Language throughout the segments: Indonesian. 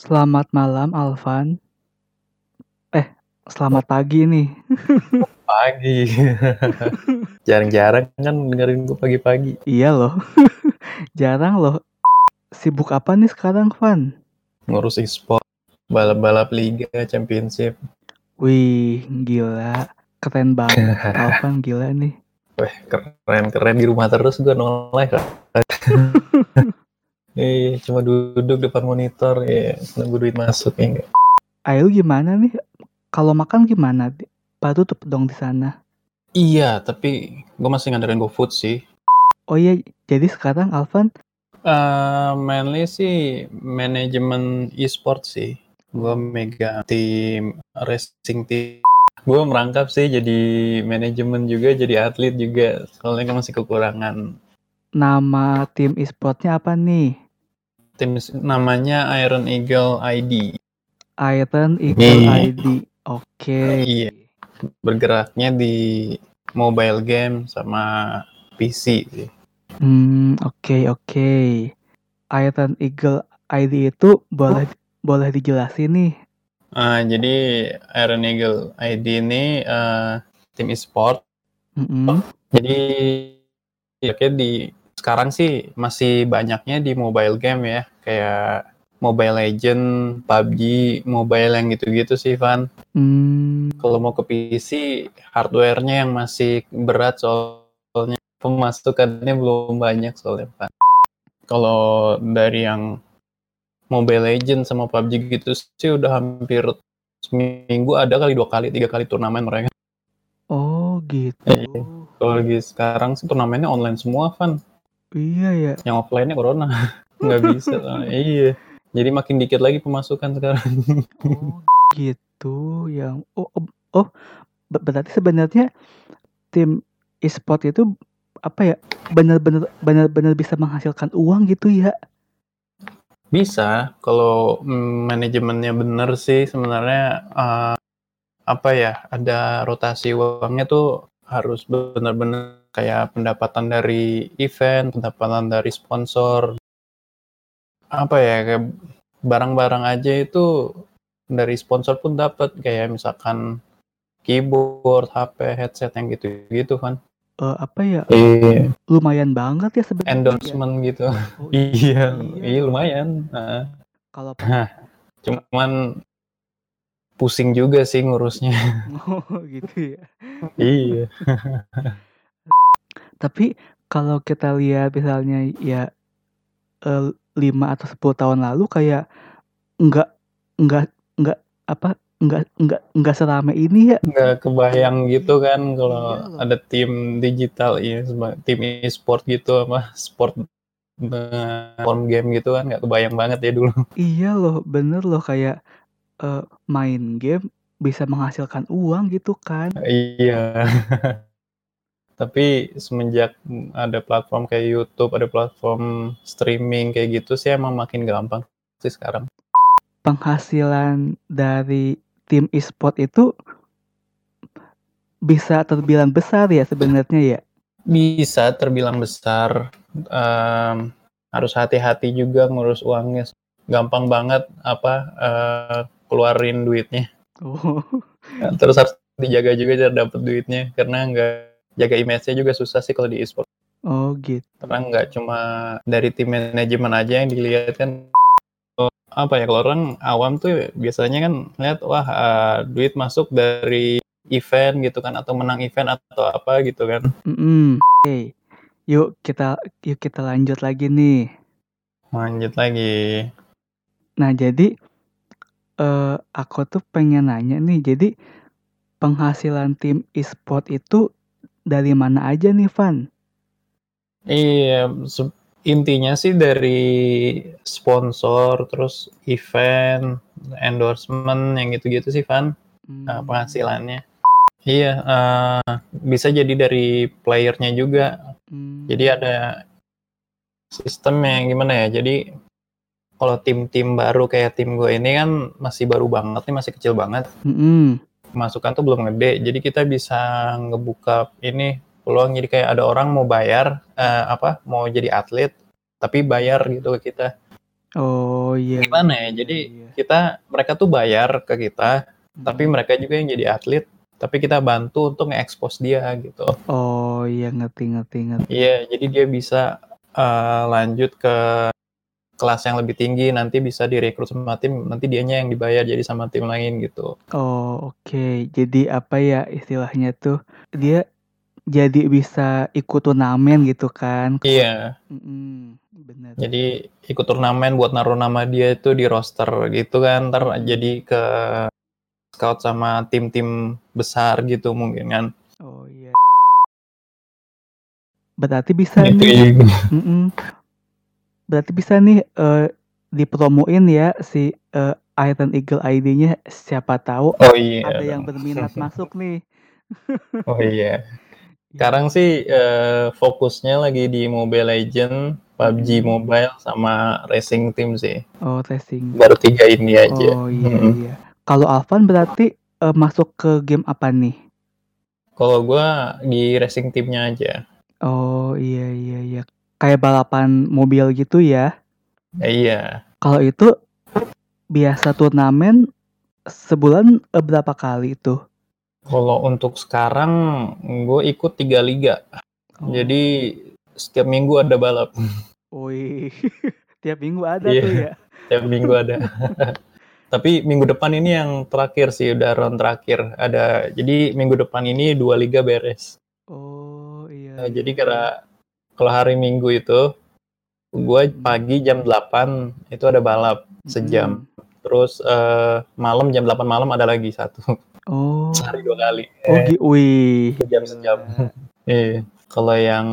Selamat malam Alvan. Eh, selamat pagi nih. Pagi. Jarang-jarang kan dengerin gue pagi-pagi. Iya loh. Jarang loh. Sibuk apa nih sekarang, Van? Ngurus e-sport, balap-balap liga, championship. Wih, gila. Keren banget. Alvan gila nih. Weh, keren-keren di rumah terus gue no live. Eh, cuma duduk depan monitor ya, nunggu duit masuk ya enggak. Ayo gimana nih? Kalau makan gimana? Pak tutup dong di sana. Iya, tapi gue masih ngandarin GoFood sih. Oh iya, jadi sekarang Alvan Eh, mainly sih manajemen e-sport sih. Gue mega tim racing team. Gue merangkap sih jadi manajemen juga, jadi atlet juga. Soalnya kan masih kekurangan nama tim e-sportnya apa nih? tim namanya Iron Eagle ID. Iron Eagle Hmm. ID. Oke. Iya. Bergeraknya di mobile game sama PC sih. Hmm, oke oke. Iron Eagle ID itu boleh boleh dijelasin nih. Ah, jadi Iron Eagle ID ini eh, tim e-sport. Mm-mm. Jadi ya kayak di sekarang sih masih banyaknya di mobile game ya, kayak Mobile Legend, PUBG, mobile yang gitu-gitu sih, Van. Hmm, Kalau mau ke PC, hardware-nya yang masih berat soalnya pemasukannya belum banyak soalnya, Van. Kalau dari yang Mobile Legend sama PUBG gitu sih udah hampir seminggu ada kali dua kali, tiga kali turnamen mereka. oh gitu. Iya. Kalau lagi sekarang sih turnamennya online semua, Van. Iya ya. Yang offline-nya corona. Nggak bisa. Iya. Jadi makin dikit lagi pemasukan sekarang. Oh gitu. Yang oh oh, oh ber- berarti sebenarnya tim e-sport itu apa ya? Benar-benar benar-benar bisa menghasilkan uang gitu ya? Bisa, kalau manajemennya bener sih sebenarnya eh, apa ya, ada rotasi uangnya tuh harus benar-benar kayak pendapatan dari event, pendapatan dari sponsor. Apa ya, kayak barang-barang aja itu dari sponsor pun dapat kayak misalkan keyboard, HP, headset yang gitu-gitu kan. Eh, apa ya? Iya, Lumayan banget ya sebenarnya. ya. endorsement gitu. Oh, Iya, iya. iya lumayan. Heeh. Kalau Cuman pusing juga sih ngurusnya. oh gitu ya. iya. Tapi kalau kita lihat misalnya ya eh, 5 atau 10 tahun lalu kayak enggak enggak enggak apa enggak enggak enggak serame ini ya. Nggak kebayang gitu kan kalau Iya ada tim digital ya, tim e-sport gitu apa sport eh, form game gitu kan nggak kebayang banget ya dulu. Iya loh, bener loh kayak eh, main game bisa menghasilkan uang gitu kan. iya. Tapi semenjak ada platform kayak YouTube, ada platform streaming kayak gitu sih emang makin gampang sih sekarang. Penghasilan dari tim e-sport itu bisa terbilang besar ya sebenarnya ya. Bisa terbilang besar. Em, harus hati-hati juga ngurus uangnya. Gampang banget apa eh, keluarin duitnya. Oh, Terus harus dijaga juga biar dapet duitnya karena nggak jaga image-nya juga susah sih kalau di e-sport. oh gitu. Karena nggak cuma dari tim manajemen aja yang dilihat kan. Apa ya kalau orang awam tuh biasanya kan lihat wah eh, duit masuk dari event gitu kan atau menang event atau apa gitu kan. Mm-mm. Oke, yuk kita yuk kita lanjut lagi nih. Lanjut lagi. Nah, jadi eh aku tuh pengen nanya nih, jadi penghasilan tim e-sport itu dari mana aja nih, Van? Iya, intinya sih dari sponsor, terus event, endorsement, yang gitu-gitu sih, Van, Hmm, eh, penghasilannya. Iya, eh, bisa jadi dari playernya juga. hmm, Jadi ada sistem yang gimana ya? Jadi kalau tim-tim baru kayak tim gue ini kan masih baru banget nih, masih kecil banget. mm-mm. Masukan tuh belum gede. Jadi kita bisa ngebuka ini peluang jadi kayak ada orang mau bayar eh, apa mau jadi atlet tapi bayar gitu ke kita Oh iya. gimana ya jadi iya. kita mereka tuh bayar ke kita, tapi Mhm. mereka juga yang jadi atlet, tapi kita bantu untuk nge-expose dia gitu. Oh, iya ngerti ngerti ngerti. Iya, jadi dia bisa eh, lanjut ke kelas yang lebih tinggi, nanti bisa direkrut sama tim, nanti dianya yang dibayar jadi sama tim lain gitu. Oh, oke. Jadi apa ya istilahnya tuh, dia jadi bisa ikut turnamen gitu kan? Iya. Mhm, bener. Jadi ikut turnamen buat naruh nama dia itu di roster gitu kan, ntar jadi ke scout sama tim-tim besar gitu mungkin kan. Oh, iya. Berarti bisa Gitu nih juga. mhm. Berarti bisa nih, eee, dipromoin ya si, eee, Iron Eagle ID-nya, siapa tahu Oh iya ada yang berminat masuk nih. Oh iya. Iya. Sekarang sih, eee, fokusnya lagi di Mobile Legends, PUBG Mhm. Mobile, sama racing team sih. Oh, racing. Baru 3 ini aja. Oh, iya Mhm. iya. Kalau Alvan berarti, eee, masuk ke game apa nih? Kalau gua di racing team-nya aja. Oh, iya iya iya. Kayak balapan mobil gitu ya? Iya. Kalau itu biasa turnamen sebulan, berapa kali itu? Kalau untuk sekarang gue ikut 3 liga. Oh. Jadi setiap minggu ada balap. Wih, tiap minggu ada Iya, tuh ya? tiap minggu ada. Tapi minggu depan ini yang terakhir sih, udah round terakhir. Ada jadi minggu depan ini 2 liga beres. Oh, iya Eee, iya jadi iya. Kalau hari Minggu itu, gue Mhm. pagi jam 8 itu ada balap sejam. Mhm. Terus, eee, malam jam 8 malam ada lagi 1. Oh. Sehari 2 kali. Oh, Eh, wih, sejam-sejam. gila. Iya. Kalau yang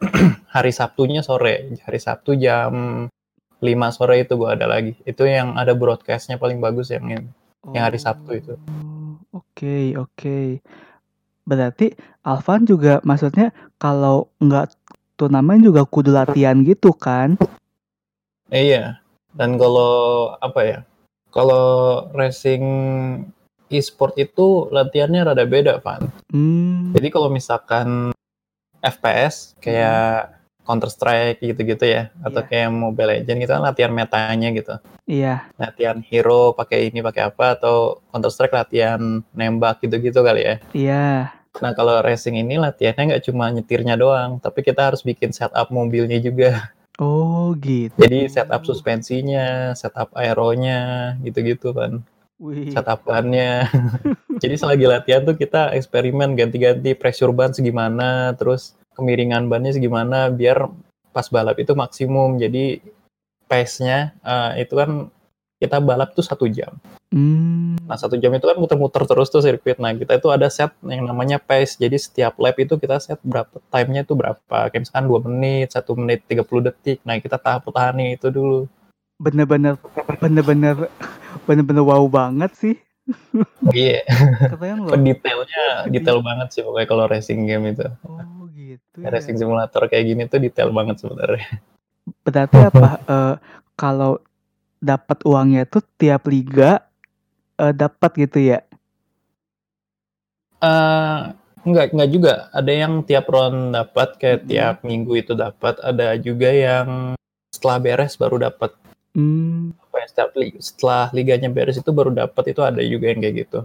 hari Sabtunya sore, hari Sabtu jam 5 sore itu gue ada lagi. Itu yang ada broadcast-nya paling bagus yang ini, yang hari Sabtu itu. Oh, oke oke. Berarti Alvan juga maksudnya kalau nggak turnamen juga kudu latihan gitu kan? Iya. Dan kalau apa ya, kalau racing e-sport itu latihannya rada beda, Van. Mmm. Jadi kalau misalkan FPS kayak Counter Strike gitu-gitu ya, atau Iya. kayak Mobile Legends gitu kan latihan metanya gitu. Iya. Latihan hero pakai ini, pakai apa, atau Counter Strike latihan nembak gitu-gitu kali ya. Iya. Nah, kalau racing ini latihannya nggak cuma nyetirnya doang, tapi kita harus bikin setup mobilnya juga. Oh, gitu. Jadi setup suspensinya, setup aeronya, gitu-gitu kan. Wih. Setup bannya. Jadi selagi latihan tuh kita eksperimen ganti-ganti pressure ban segimana, terus kemiringan bannya segimana biar pas balap itu maksimum. Jadi pace-nya, eee, itu kan kita balap tuh 1 jam. Mmm. Nah, 1 jam itu kan muter-muter terus tuh sirkuit. Nah, kita itu ada set yang namanya pace. Jadi setiap lap itu kita set berapa time-nya itu berapa. Kayak misalkan 2 menit, 1 menit 30 detik. Nah, kita tahap pertahanin itu dulu. Bener-bener bener-bener bener-bener wow banget sih. Iya. Keren loh. Detailnya detail banget sih pokoknya kalau racing game itu. Oh, gitu Racing ya. simulator kayak gini tuh detail banget sebenarnya. Berarti apa, eee, kalau dapat uangnya tuh tiap liga, eee, dapat gitu ya? Eee, enggak enggak juga. Ada yang tiap round dapat, kayak Mhm. tiap minggu itu dapat. Ada juga yang setelah beres baru dapat. Mmm. Apa ya, setiap lig setelah liganya beres itu baru dapat, itu ada juga yang kayak gitu.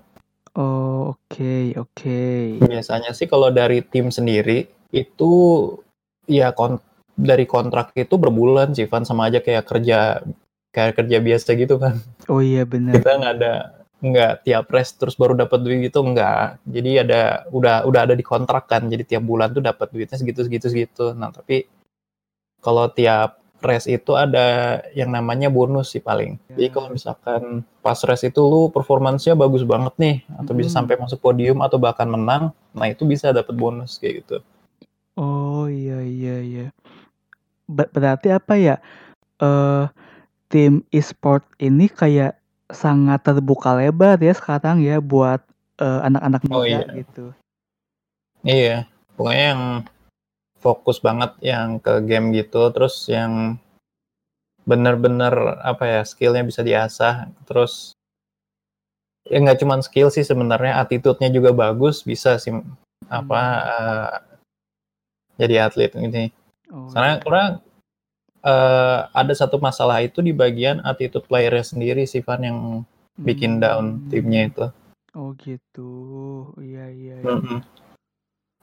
Oh, oke oke. Biasanya sih kalau dari tim sendiri, itu ya kon dari kontrak itu berbulan sih, Van, sama aja kayak kerja kayak kerja biasa gitu kan. Oh, iya bener. Kita nggak ada nggak tiap race terus baru dapat duit gitu, enggak. Jadi ada udah udah ada di kontrak kan, jadi tiap bulan tuh dapat duitnya segitu segitu segitu. Nah, tapi kalau tiap race itu ada yang namanya bonus sih paling. Jadi kalau misalkan pas race itu lu performance-nya bagus banget nih, atau bisa Mhm. sampai masuk podium atau bahkan menang, nah itu bisa dapat bonus kayak gitu. Oh, iya iya iya. Be berarti apa ya, eee, tim e-sport ini kayak sangat terbuka lebar ya sekarang ya buat, eee, anak-anak Oh, muda iya. gitu. Iya, pokoknya yang fokus banget yang ke game gitu, terus yang bener-bener apa ya, skill-nya bisa diasah, terus ya nggak cuman skill sih sebenarnya, attitude-nya juga bagus, bisa sih apa, eee, jadi atlet ini. Oh, Soalnya iya. orang eee, ada satu masalah itu di bagian attitude player-nya sendiri sih Van yang bikin down Mmm. timnya itu. Oh gitu, iya iya iya. Mhm.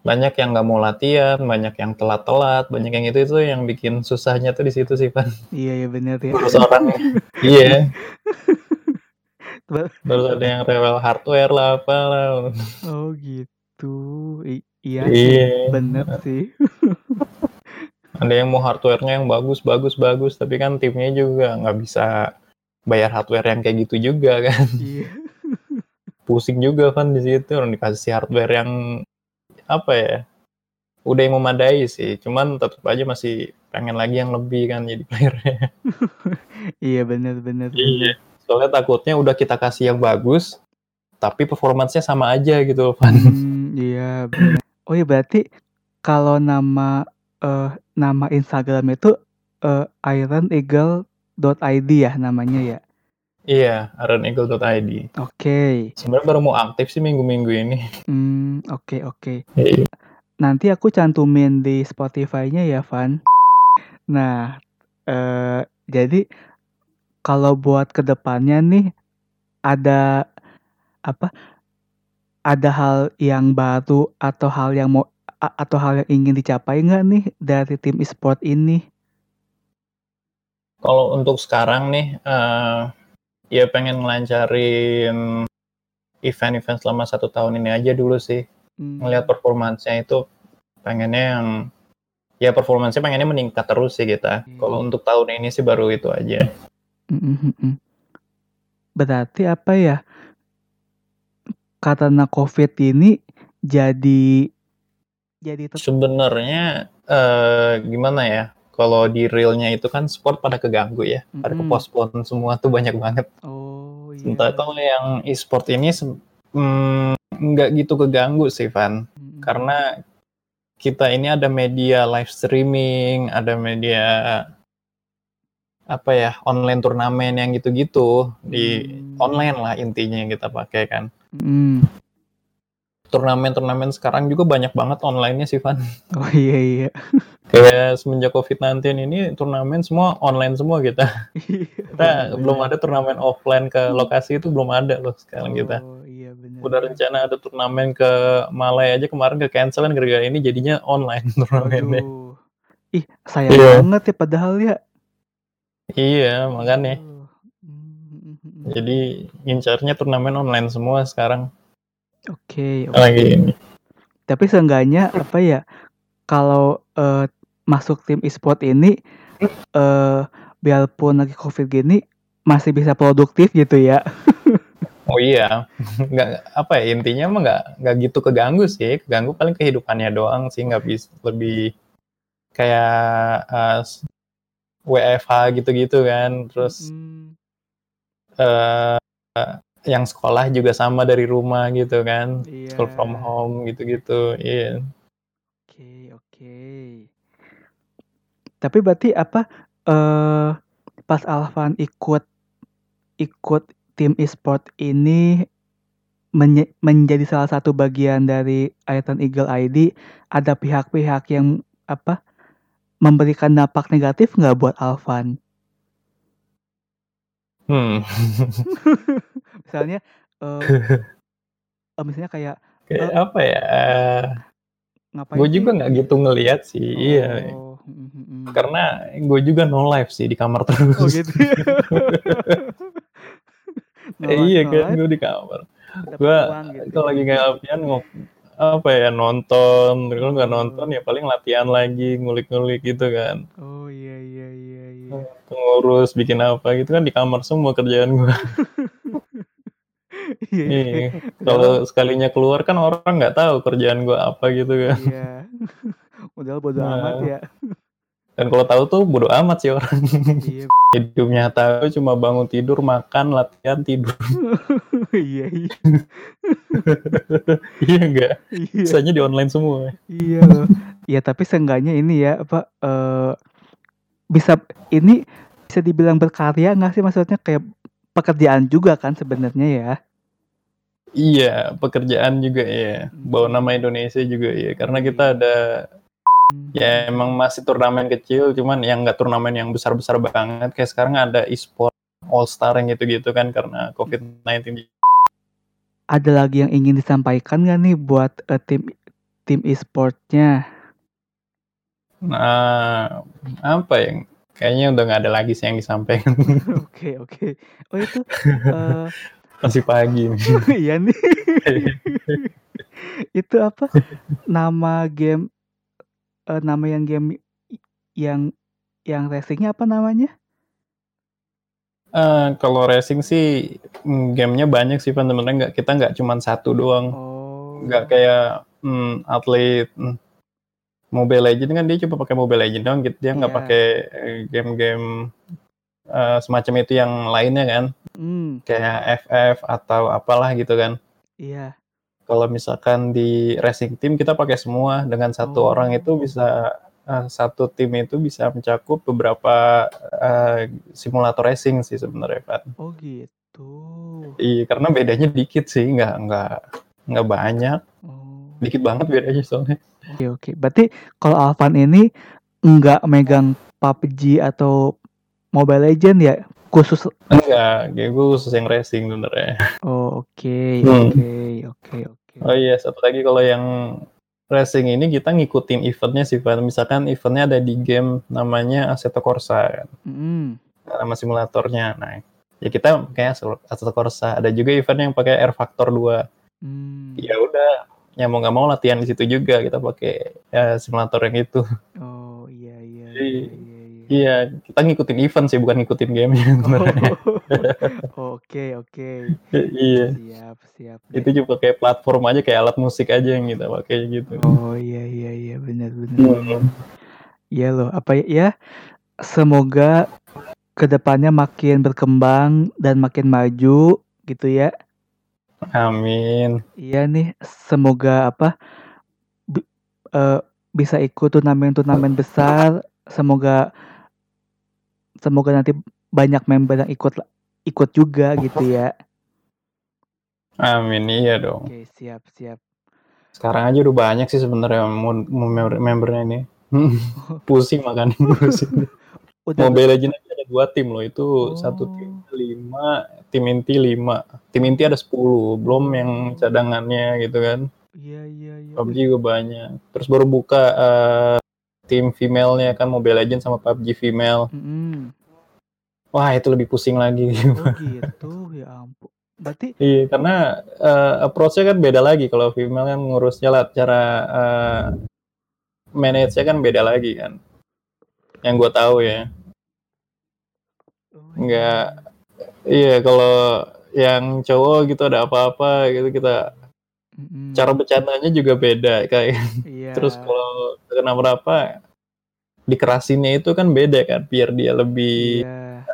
Banyak yang nggak mau latihan, banyak yang telat-telat, banyak yang itu itu yang bikin susahnya tuh di situ sih Van. Iya iya bener ya. Ngurus orangnya. Iya. Ba Terus ada yang rewel hardware lah, apalah. Oh gitu, i iya sih, Iya. bener sih. Ada yang mau hardware-nya yang bagus bagus bagus, tapi kan timnya juga nggak bisa bayar hardware yang kayak gitu juga kan. Iya. Pusing juga kan di situ, orang dikasih hardware yang apa ya, udah yang memadai sih, cuman tetep aja masih pengen lagi yang lebih kan jadi player-nya. Iya bener bener. Iya, soalnya takutnya udah kita kasih yang bagus, tapi performance-nya sama aja gitu Van. Mmm, iya bener. Oh ya berarti kalau nama, eee, nama Instagram itu, eee, ironeagle.id ya namanya ya? Iya, ironeagle.id. Oke. Sebenarnya baru mau aktif sih minggu-minggu ini. Mmm, oke oke. Iya. Nanti aku cantumin di Spotify-nya ya, Van. Nah, eee, jadi kalau buat ke depannya nih, ada apa, ada hal yang baru atau hal yang mau atau hal yang ingin dicapai nggak nih dari tim e-sport ini? Kalau untuk sekarang nih, eee, ya pengen ngelancarin event-event selama 1 tahun ini aja dulu sih. Ngelihat Mmm. performance-nya itu pengennya yang ya performance-nya pengennya meningkat terus sih kita. Kalau Oke. untuk tahun ini sih baru itu aja. Mhm mhm. Berarti apa ya karena Covid ini jadi jadi ter Sebenarnya, eee, gimana ya, kalau di real-nya itu kan sport pada keganggu ya, pada Mhm. ke-postpone semua tuh banyak banget. Oh, iya. kalau yang e-sport ini nggak gitu keganggu sih, Van. Mhm. Karena kita ini ada media live streaming, ada media apa ya, online turnamen yang gitu-gitu, di Mmm. online lah intinya yang kita pakai kan. Mhm. Turnamen-turnamen sekarang juga banyak banget online-nya sih, Van. Oh, iya iya. Kayak semenjak Covid-19 ini turnamen semua online semua kita. Iya, Kita belum ada turnamen offline ke lokasi itu belum ada loh sekarang kita. Oh, iya bener Udah rencana ada turnamen ke Malai aja kemarin ke-cancel kan gara-gara ini jadinya online turnamennya. Waduh. Ih, sayang Iya. banget ya padahal ya. Iya, makanya. Aduh. Mmm, mhm mhm. Jadi ngincarnya turnamen online semua sekarang. Oke Lagi oke. ini. Tapi seenggaknya apa ya, kalau, eee, masuk tim e-sport ini, eee, biarpun lagi Covid gini, masih bisa produktif gitu ya. Oh iya, nggak apa ya, intinya mah nggak nggak gitu keganggu sih, keganggu paling kehidupannya doang sih, nggak bis lebih kayak, eee, s WFH gitu-gitu kan, terus Mhm. eee, yang sekolah juga sama dari rumah gitu kan, school from home gitu-gitu, iya. Oke oke. Tapi berarti apa, eee, pas Alvan ikut ikut tim e-sport ini menye menjadi salah satu bagian dari Iron Eagle ID, ada pihak-pihak yang apa, memberikan dampak negatif nggak buat Alvan? Hmm. Misalnya, eee eee, misalnya kayak, Kayak eee apa ya, Ngapain gue juga nggak gitu ngelihat sih, iya. Oh, mhm. Karena gue juga no life sih di kamar Oh terus. gitu ya. No Eh, iya no kan, gue di kamar. Gue gitu kalau ya. lagi nggak latihan ngop apa ya, nonton, kalau nggak nonton Oh. ya paling latihan lagi, ngulik-ngulik gitu kan. Oh, iya iya iya iya. Ngurus, bikin apa gitu kan di kamar semua kerjaan gue. Iya iya. Iya, kalau sekalinya keluar kan orang nggak tahu kerjaan gue apa gitu kan. Iya. Padahal bodo amat Nah. ya. Dan kalau tahu tuh bodo amat sih orang. Iya. Hidupnya tahu cuma bangun tidur, makan, latihan, tidur. Iya iya. Iya nggak? Iya. Sisanya di online semua. Iya loh. Ya tapi seenggaknya ini ya, apa, eee, bisa ini bisa dibilang berkarya nggak sih? Maksudnya kayak pekerjaan juga kan sebenarnya ya? Iya, pekerjaan juga ya, bawa nama. Indonesia juga ya, karena kita Iya. ada Ya emang masih turnamen kecil, cuman yang nggak turnamen yang besar-besar banget. Kayak sekarang ada e-sport All Star yang gitu-gitu kan karena COVID-19. Ada lagi yang ingin disampaikan nggak nih buat uh, tim tim e-sportnya? Nah, apa yang kayaknya udah nggak ada lagi sih yang disampaikan. Oke oke. Oh itu uh, Masih pagi. nih. iya nih. itu apa? Nama game eh, nama yang game yang yang racingnya apa namanya? Eh, kalau racing sih mm, gamenya banyak sih teman-teman nggak kita nggak cuma satu doang. Oh. Nggak kayak mm, atlet mm, Mobile Legend kan dia cuma pakai Mobile Legend doang gitu. Dia nggak Iya. pakai eh, game-game eh, semacam itu yang lainnya kan. Hmm, Kayak FF atau apalah gitu kan. iya. Kalau misalkan di racing team kita pakai semua dengan satu Oh. orang itu bisa eh, satu tim itu bisa mencakup beberapa eh, simulator racing sih sebenarnya Pak. Oh gitu. Iya karena bedanya dikit sih nggak nggak nggak banyak Oh. dikit banget bedanya soalnya. Oke oke. Berarti kalau Alvan ini nggak megang PUBG atau Mobile Legend ya? Khusus Enggak, kayak gue khusus yang racing sebenarnya. Oh oke Hmm. oke oke oke. Oh iya satu lagi kalau yang racing ini kita ngikutin eventnya sih Pak. Misalkan eventnya ada di game namanya Assetto Corsa kan. Hmm. nama simulatornya. Nah, ya kita kayak Assetto Corsa. Ada juga event yang pakai Air Factor 2. Hmm. Ya udah, ya mau nggak mau latihan di situ juga kita pakai ya, simulator yang itu. Oh iya iya Jadi, iya iya. kita ngikutin event sih, bukan ngikutin gamenya sebenarnya. Oh, Oke oke. iya, Siap siap. deh. itu juga kayak platform aja, kayak alat musik aja yang kita pakai gitu. Oh iya iya iya benar benar. Hmm. Iya loh apa ya? ya, Semoga ke depannya makin berkembang dan makin maju gitu ya. Amin. Iya nih, semoga apa bi- eh, bisa ikut turnamen-turnamen besar. Semoga semoga nanti banyak member yang ikut ikut juga gitu ya. Amin, iya dong. Oke, siap siap. Sekarang aja udah banyak sih sebenarnya member membernya ini. pusing makanya pusing. Udah Mobile Legends aja ada dua tim loh, itu Oh. satu tim lima, tim inti lima, tim inti ada 10, belum yang cadangannya gitu kan. Iya iya iya. PUBG juga banyak. Terus baru buka eh, tim female-nya kan Mobile Legends sama PUBG female. Mm-mm. Wah itu lebih pusing lagi. Oh gitu, ya ampun. Berarti Iya karena approach-nya kan beda lagi kalau female kan ngurusnya lah cara eh, manage-nya kan beda lagi kan. Yang gue tahu ya. oh, Nggak Iya, kalau yang cowok gitu ada apa-apa gitu kita Mm-mm. cara bercandanya juga beda kayak. Iya. Terus kalau kena berapa dikerasinnya itu kan beda kan, biar dia lebih Iya.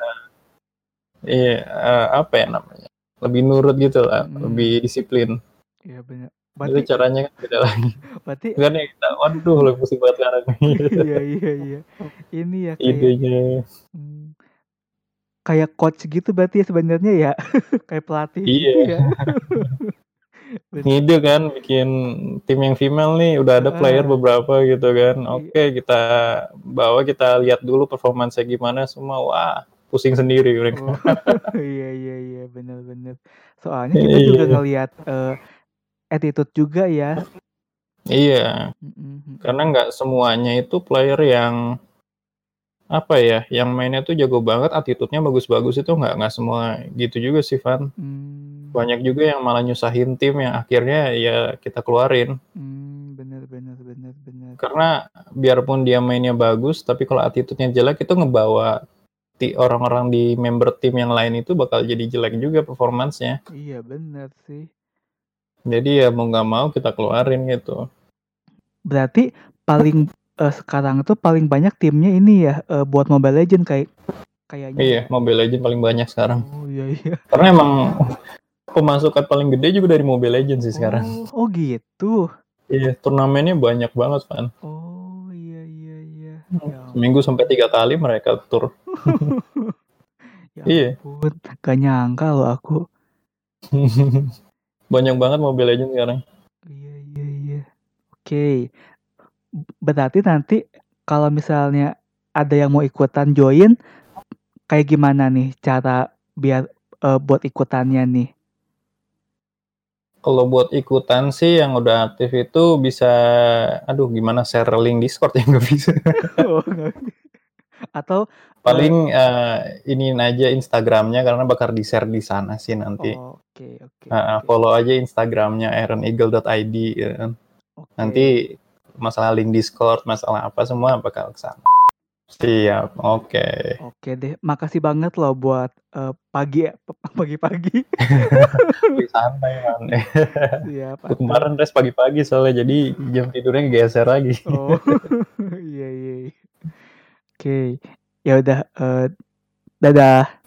iya eh, apa ya namanya? Lebih nurut gitu lah, Mm. lebih disiplin. Iya benar. Itu Berarti caranya kan beda lagi. berarti Kan ya kita, waduh lebih pusing banget sekarang. iya iya iya. Ini ya kayak Idenya. Hmm, kayak coach gitu berarti ya sebenarnya ya kayak pelatih gitu Iya. ya Bener. Ngide kan bikin tim yang female nih udah ada player Ah. beberapa gitu kan. Iya. Oke, kita bawa kita lihat dulu performanya gimana semua. Wah, pusing sendiri mereka. Oh, iya iya iya benar-benar soalnya kita juga Iya. ngelihat eh, attitude juga ya Iya, mm-mm. karena nggak semuanya itu player yang apa ya, yang mainnya tuh jago banget, attitude-nya bagus-bagus itu nggak nggak semua gitu juga sih Van. Hmm, Banyak juga yang malah nyusahin tim yang akhirnya ya kita keluarin. hmm, benar benar benar benar Karena biarpun dia mainnya bagus, tapi kalau attitude-nya jelek itu ngebawa orang-orang di member tim yang lain itu bakal jadi jelek juga performance-nya. iya benar sih Jadi ya mau nggak mau kita keluarin gitu. berarti paling eh, sekarang tuh paling banyak timnya ini ya eh, buat Mobile Legend kayak kayaknya Iya, ya. Mobile Legends paling banyak sekarang. oh iya iya Karena emang pemasukan paling gede juga dari Mobile Legends sih sekarang. oh, oh gitu Iya, turnamennya banyak banget kan. oh iya iya iya Hmm. ya Seminggu sampai tiga kali mereka tur. Ya Iya. ampun, gak nyangka loh aku. banyak banget Mobile Legends sekarang. Iya iya iya. Oke. berarti nanti kalau misalnya ada yang mau ikutan join, kayak gimana nih cara biar, uh, buat ikutannya nih? Kalau buat ikutan sih yang udah aktif itu bisa aduh gimana share link Discord ya nggak bisa. Oh, Atau, Paling, uh, iniin aja Instagramnya karena bakal di-share di sana sih nanti. Oke oke Heeh, oke. follow aja Instagramnya ironeagle.id ya kan. Oke. Nanti masalah link Discord, masalah apa semua bakal ke sana. Siap, oke. Oke deh, makasih banget loh buat, uh, pagi pagi-pagi. Santai, Man. Siap, kemarin res pagi-pagi soalnya jadi jam tidurnya geser lagi. Oh, iya iya iya. Oke, ya udah, eee, dadah.